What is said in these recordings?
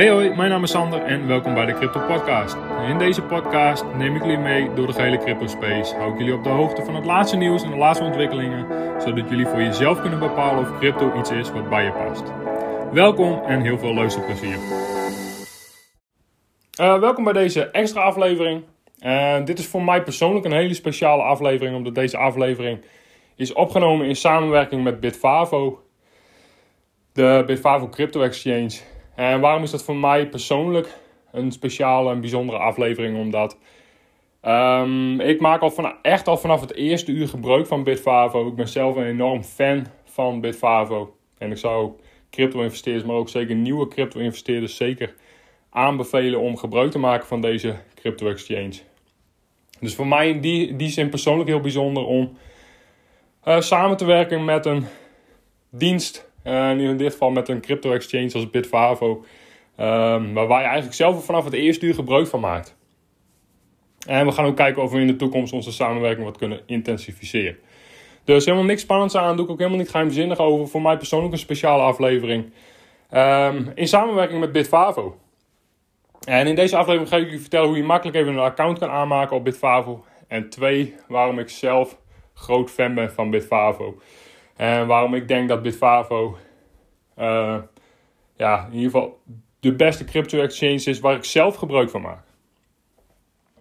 Hey hoi, mijn naam is Sander en welkom bij de Crypto Podcast. In deze podcast neem ik jullie mee door de gehele crypto space. Hou ik jullie op de hoogte van het laatste nieuws en de laatste ontwikkelingen, zodat jullie voor jezelf kunnen bepalen of crypto iets is wat bij je past. Welkom en heel veel luisterplezier. Uh, welkom bij deze extra aflevering. Uh, dit is voor mij persoonlijk een hele speciale aflevering, omdat deze aflevering is opgenomen in samenwerking met Bitfavo, de Bitfavo Crypto Exchange. En waarom is dat voor mij persoonlijk een speciale en bijzondere aflevering? Omdat um, ik maak al van, echt al vanaf het eerste uur gebruik van Bitfavo. Ik ben zelf een enorm fan van Bitfavo. En ik zou crypto-investeerders, maar ook zeker nieuwe crypto-investeerders zeker aanbevelen om gebruik te maken van deze crypto-exchange. Dus voor mij in die, die zin persoonlijk heel bijzonder om uh, samen te werken met een dienst uh, in dit geval met een crypto exchange als Bitfavo. Um, waar wij eigenlijk zelf vanaf het eerste uur gebruik van maakt. En we gaan ook kijken of we in de toekomst onze samenwerking wat kunnen intensiveren. Dus helemaal niks spannends aan, doe ik ook helemaal niet geheimzinnig over. Voor mij persoonlijk een speciale aflevering. Um, in samenwerking met Bitfavo. En in deze aflevering ga ik jullie vertellen hoe je makkelijk even een account kan aanmaken op Bitfavo. En twee, waarom ik zelf groot fan ben van Bitfavo. En waarom ik denk dat Bitfavo uh, ja, in ieder geval de beste crypto exchange is waar ik zelf gebruik van maak.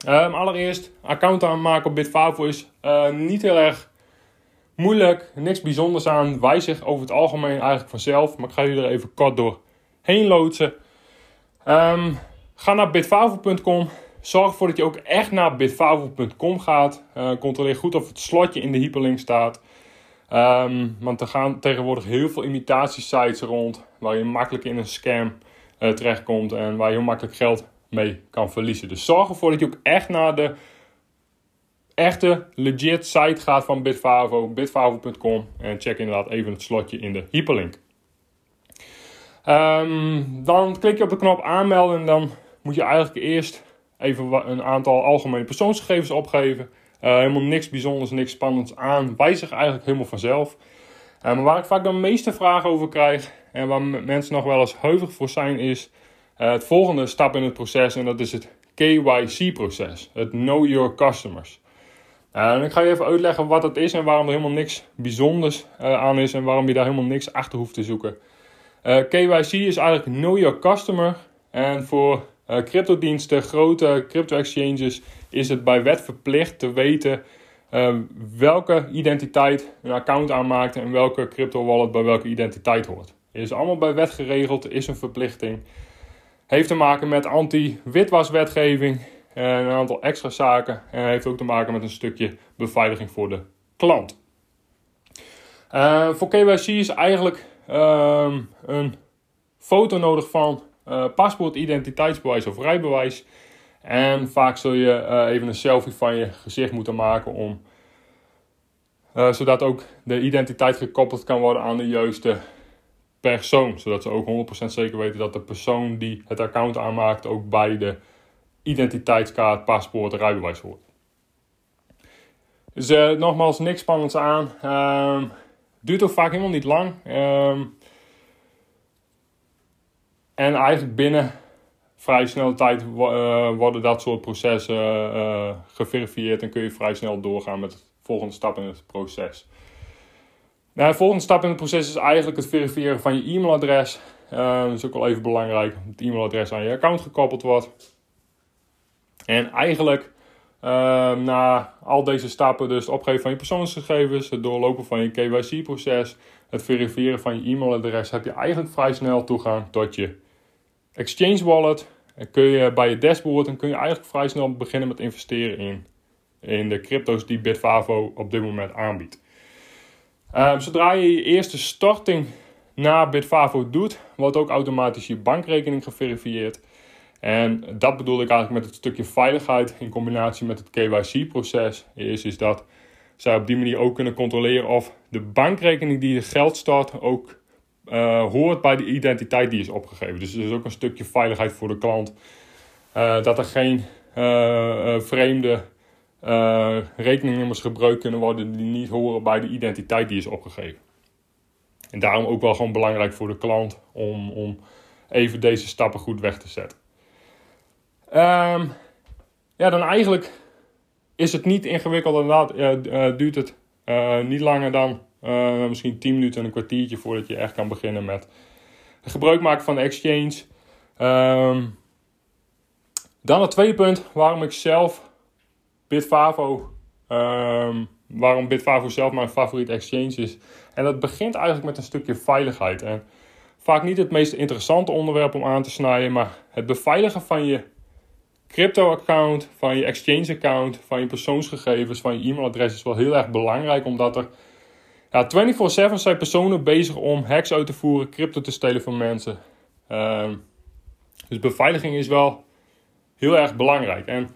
Um, allereerst, account aanmaken op Bitfavo is uh, niet heel erg moeilijk. Niks bijzonders aan. Wijzig over het algemeen eigenlijk vanzelf. Maar ik ga jullie er even kort doorheen loodsen. Um, ga naar bitfavo.com. Zorg ervoor dat je ook echt naar bitfavo.com gaat. Uh, controleer goed of het slotje in de hyperlink staat. Um, want er gaan tegenwoordig heel veel imitatiesites rond. Waar je makkelijk in een scam uh, terechtkomt. En waar je heel makkelijk geld mee kan verliezen. Dus zorg ervoor dat je ook echt naar de echte legit site gaat van Bitfavo. Bitfavo.com. En check inderdaad even het slotje in de hyperlink. Um, dan klik je op de knop aanmelden. En dan moet je eigenlijk eerst even een aantal algemene persoonsgegevens opgeven. Helemaal niks bijzonders, niks spannends aan. Wijzig eigenlijk helemaal vanzelf. Uh, maar waar ik vaak de meeste vragen over krijg en waar mensen nog wel eens heuvig voor zijn, is uh, het volgende stap in het proces. En dat is het KYC-proces. Het Know Your Customers. en ik ga je even uitleggen wat dat is en waarom er helemaal niks bijzonders aan is en waarom je daar helemaal niks achter hoeft te zoeken. KYC is eigenlijk Know Your Customer. En voor cryptodiensten, grote crypto-exchanges is het bij wet verplicht te weten uh, welke identiteit een account aanmaakt en welke crypto wallet bij welke identiteit hoort. Is allemaal bij wet geregeld, is een verplichting. Heeft te maken met anti-witwaswetgeving en een aantal extra zaken. En heeft ook te maken met een stukje beveiliging voor de klant. Uh, voor KYC is eigenlijk uh, een foto nodig van uh, paspoort, identiteitsbewijs of rijbewijs. En vaak zul je uh, even een selfie van je gezicht moeten maken om, uh, zodat ook de identiteit gekoppeld kan worden aan de juiste persoon. Zodat ze ook 100% zeker weten dat de persoon die het account aanmaakt ook bij de identiteitskaart, paspoort, rijbewijs hoort. Dus uh, nogmaals, niks spannends aan. Uh, duurt ook vaak helemaal niet lang. Uh, en eigenlijk binnen vrij snel tijd uh, worden dat soort processen uh, geverifieerd en kun je vrij snel doorgaan met de volgende stap in het proces. Nou, de volgende stap in het proces is eigenlijk het verifiëren van je e-mailadres. Dat is ook wel even belangrijk, dat het e-mailadres aan je account gekoppeld wordt. En eigenlijk na al deze stappen, dus het opgeven van je persoonsgegevens, het doorlopen van je KYC-proces, het verifiëren van je e-mailadres, heb je eigenlijk vrij snel toegang tot je Exchange Wallet. En kun je bij je dashboard en kun je eigenlijk vrij snel beginnen met investeren in, in de crypto's die Bitfavo op dit moment aanbiedt. Um, zodra je je eerste storting naar Bitfavo doet, wordt ook automatisch je bankrekening geverifieerd. En dat bedoel ik eigenlijk met het stukje veiligheid in combinatie met het KYC-proces. Is, is dat zij op die manier ook kunnen controleren of de bankrekening die je geld stort ook uh, hoort bij de identiteit die is opgegeven. Dus er is ook een stukje veiligheid voor de klant. Uh, dat er geen uh, vreemde rekeningnummers gebruikt kunnen worden die niet horen bij de identiteit die is opgegeven. En daarom ook wel gewoon belangrijk voor de klant om, om even deze stappen goed weg te zetten. Ehm, ja, dan eigenlijk is het niet ingewikkeld. Inderdaad, duurt het niet langer dan misschien 10 minuten en een kwartiertje voordat je echt kan beginnen met gebruik maken van de exchange. Ehm, dan het tweede punt waarom ik zelf Bitfavo, um, waarom Bitfavo zelf mijn favoriete exchange is. En dat begint eigenlijk met een stukje veiligheid. En vaak niet het meest interessante onderwerp om aan te snijden, maar het beveiligen van je crypto-account, van je exchange-account, van je persoonsgegevens, van je e-mailadres is wel heel erg belangrijk, omdat er ja, 24/7 zijn personen bezig om hacks uit te voeren, crypto te stelen van mensen. Uh, dus beveiliging is wel heel erg belangrijk. En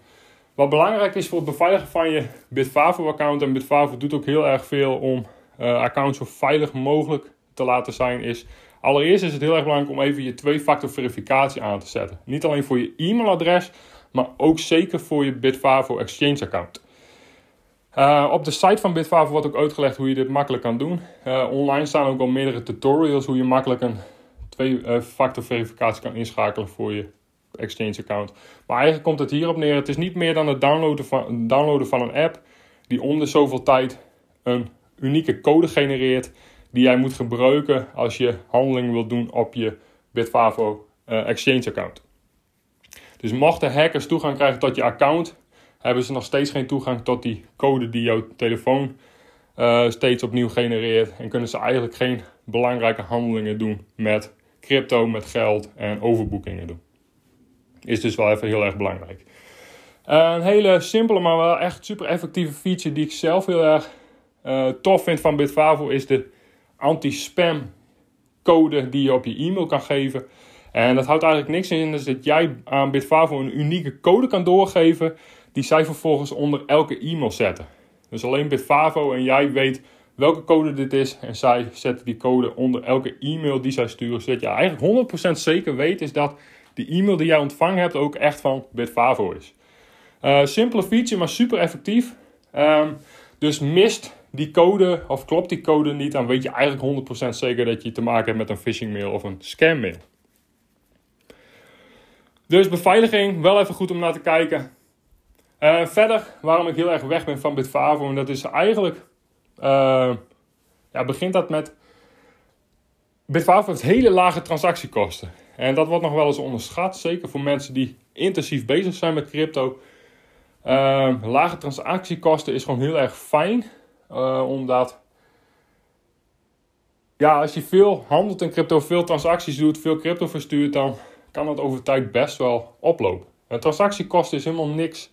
wat belangrijk is voor het beveiligen van je Bitfavo-account, en Bitfavo doet ook heel erg veel om uh, accounts zo veilig mogelijk te laten zijn, is allereerst is het heel erg belangrijk om even je twee-factor verificatie aan te zetten. Niet alleen voor je e-mailadres, maar ook zeker voor je Bitfavo Exchange account. Uh, op de site van Bitfavo wordt ook uitgelegd hoe je dit makkelijk kan doen. Uh, online staan ook al meerdere tutorials hoe je makkelijk een twee-factor verificatie kan inschakelen voor je Exchange account. Maar eigenlijk komt het hierop neer. Het is niet meer dan het downloaden van, downloaden van een app die om de zoveel tijd een unieke code genereert die jij moet gebruiken als je handeling wilt doen op je Bitfavo Exchange account. Dus mochten hackers toegang krijgen tot je account, hebben ze nog steeds geen toegang tot die code die jouw telefoon uh, steeds opnieuw genereert. En kunnen ze eigenlijk geen belangrijke handelingen doen met crypto, met geld en overboekingen doen. Is dus wel even heel erg belangrijk. een hele simpele, maar wel echt super effectieve feature die ik zelf heel erg uh, tof vind van Bitfavo is de anti-spam code die je op je e-mail kan geven. En dat houdt eigenlijk niks in, dus dat jij aan Bitfavo een unieke code kan doorgeven, die zij vervolgens onder elke e-mail zetten. Dus alleen Bitfavo en jij weet welke code dit is en zij zetten die code onder elke e-mail die zij sturen, zodat je eigenlijk 100% zeker weet is dat de e-mail die jij ontvangen hebt ook echt van Bitfavo is. Uh, simpele feature, maar super effectief. Um, dus mist die code of klopt die code niet, dan weet je eigenlijk 100% zeker dat je te maken hebt met een phishing mail of een scam mail. Dus beveiliging, wel even goed om naar te kijken. Uh, verder, waarom ik heel erg weg ben van Bitfavo, en dat is eigenlijk, uh, ja, begint dat met, Bitfavo heeft hele lage transactiekosten. En dat wordt nog wel eens onderschat, zeker voor mensen die intensief bezig zijn met crypto. Uh, lage transactiekosten is gewoon heel erg fijn, omdat ja, als je veel handelt in crypto, veel transacties doet, veel crypto verstuurt, dan kan dat over tijd best wel oplopen. Een transactiekosten is helemaal niks.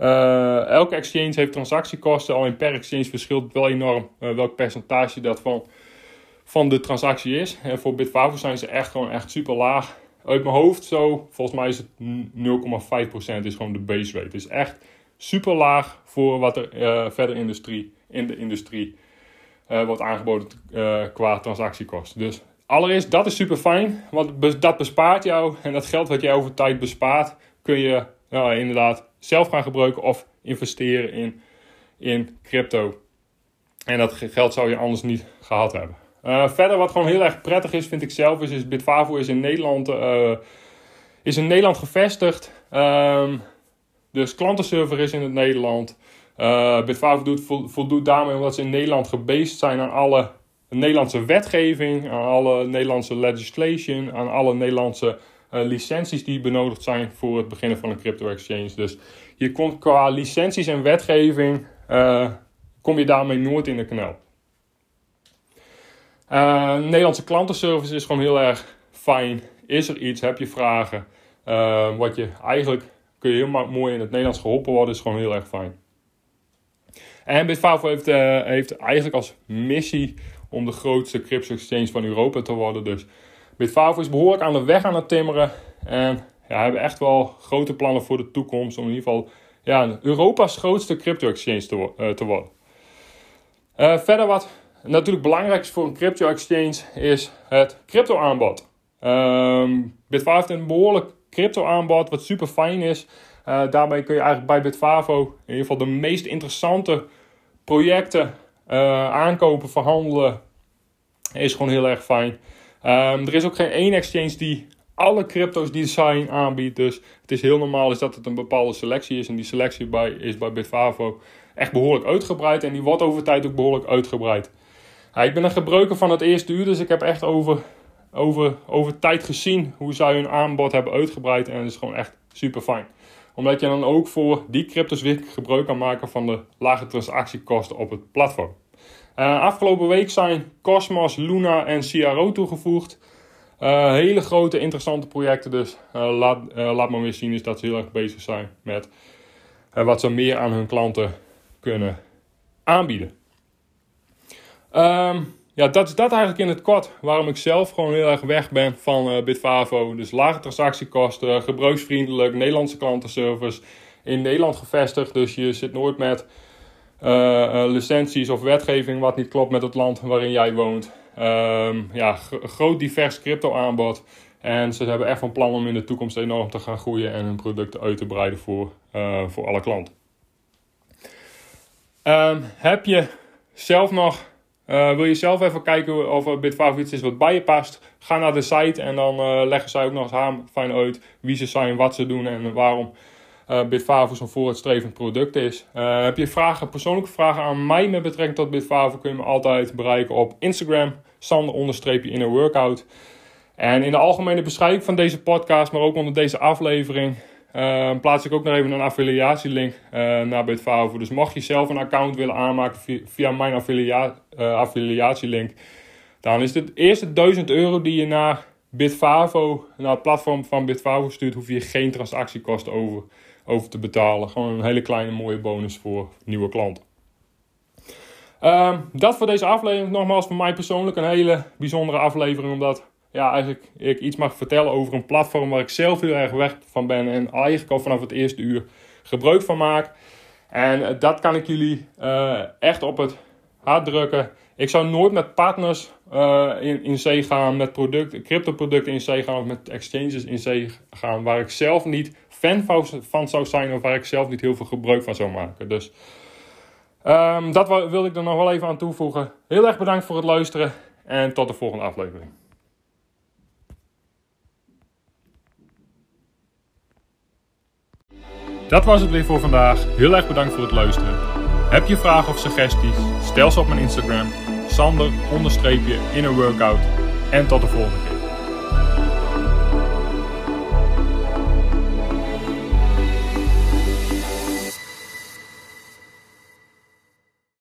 Uh, elke exchange heeft transactiekosten. Alleen per exchange verschilt wel enorm uh, welk percentage dat van, van de transactie is. En voor Bitfavo zijn ze echt gewoon echt super laag. Uit mijn hoofd zo, volgens mij is het 0,5% is gewoon de base rate. Het is echt super laag voor wat er uh, verder industrie, in de industrie wordt aangeboden qua transactiekosten. Dus allereerst, dat is super fijn, want dat bespaart jou. En dat geld wat jij over tijd bespaart, kun je nou, inderdaad zelf gaan gebruiken of investeren in, in crypto. En dat geld zou je anders niet gehad hebben. Uh, verder, wat gewoon heel erg prettig is, vind ik zelf, is, is is in Nederland, uh, is in Nederland gevestigd. Um, dus klantenserver is in het Nederland. Uh, doet, voldoet daarmee omdat ze in Nederland gebased zijn aan alle Nederlandse wetgeving, aan alle Nederlandse legislation, aan alle Nederlandse licenties die benodigd zijn voor het beginnen van een crypto exchange. Dus je komt qua licenties en wetgeving, uh, kom je daarmee nooit in de knel. Uh, Nederlandse klantenservice is gewoon heel erg fijn. Is er iets, heb je vragen, wat je eigenlijk kun je heel mooi in het Nederlands geholpen worden, is gewoon heel erg fijn. En Bitfavo heeft, heeft eigenlijk als missie om de grootste crypto exchange van Europa te worden. Dus Bitfavo is behoorlijk aan de weg aan het timmeren. En ja, hebben echt wel grote plannen voor de toekomst. Om in ieder geval ja, Europa's grootste crypto exchange te, te worden. Uh, verder wat natuurlijk belangrijk is voor een crypto exchange is het crypto aanbod. Um, Bitfavo heeft een behoorlijk crypto aanbod wat super fijn is. Uh, daarmee kun je eigenlijk bij Bitfavo in ieder geval de meest interessante projecten aankopen, verhandelen. Is gewoon heel erg fijn. Um, er is ook geen één exchange die alle crypto's die Sign aanbiedt. Dus het is heel normaal is dat het een bepaalde selectie is. En die selectie bij, is bij Bitfavo echt behoorlijk uitgebreid. En die wordt over tijd ook behoorlijk uitgebreid. ik ben een gebruiker van het eerste uur, dus ik heb echt over, over, over tijd gezien hoe zij hun aanbod hebben uitgebreid. En het is gewoon echt super fijn omdat je dan ook voor die cryptos weer gebruik kan maken van de lage transactiekosten op het platform. Uh, afgelopen week zijn Cosmos, Luna en CRO toegevoegd. Uh, hele grote, interessante projecten dus. Uh, laat, laat maar weer zien is dat ze heel erg bezig zijn met wat ze meer aan hun klanten kunnen aanbieden. Um, ja, dat is dat eigenlijk in het kort. Waarom ik zelf gewoon heel erg weg ben van Bitfavo. Dus lage transactiekosten, gebruiksvriendelijk, Nederlandse klantenservice. In Nederland gevestigd, dus je zit nooit met uh, licenties of wetgeving wat niet klopt met het land waarin jij woont. Um, ja, groot divers crypto aanbod. En ze hebben echt van plan om in de toekomst enorm te gaan groeien en hun producten uit te breiden voor, uh, voor alle klanten. Um, heb je zelf nog wil je zelf even kijken of Bitfavo iets is wat bij je past? Ga naar de site en dan leggen zij ook nog eens fijn uit wie ze zijn, wat ze doen en waarom uh, Bitfavo zo'n vooruitstrevend product is. heb je vragen, persoonlijke vragen aan mij met betrekking tot Bitfavo kun je me altijd bereiken op Instagram, sander-inner workout. En in de algemene beschrijving van deze podcast, maar ook onder deze aflevering, uh, plaats ik ook nog even een affiliatielink uh, naar Bitfavo. Dus mocht je zelf een account willen aanmaken via, via mijn affilia uh, affiliatielink, dan is het eerste 1000 euro die je naar Bitfavo, naar het platform van Bitfavo stuurt, hoef je geen transactiekosten over, over te betalen. Gewoon een hele kleine mooie bonus voor nieuwe klanten. Ehm, dat voor deze aflevering. Nogmaals, voor mij persoonlijk een hele bijzondere aflevering, omdat ja, eigenlijk ik iets mag vertellen over een platform waar ik zelf heel erg weg van ben. En eigenlijk al vanaf het eerste uur gebruik van maak. En eh, dat kan ik jullie uh, echt op het hart drukken. Ik zou nooit met partners uh, in, in zee gaan, met product, crypto producten in zee gaan of met exchanges in zee gaan. Waar ik zelf niet fan van zou zijn of waar ik zelf niet heel veel gebruik van zou maken. Dus um, dat wil ik er nog wel even aan toevoegen. Heel erg bedankt voor het luisteren en tot de volgende aflevering. Dat was het weer voor vandaag. Heel erg bedankt voor het luisteren. Heb je vragen of suggesties? Stel ze op mijn Instagram. Sander inner workout. En tot de volgende.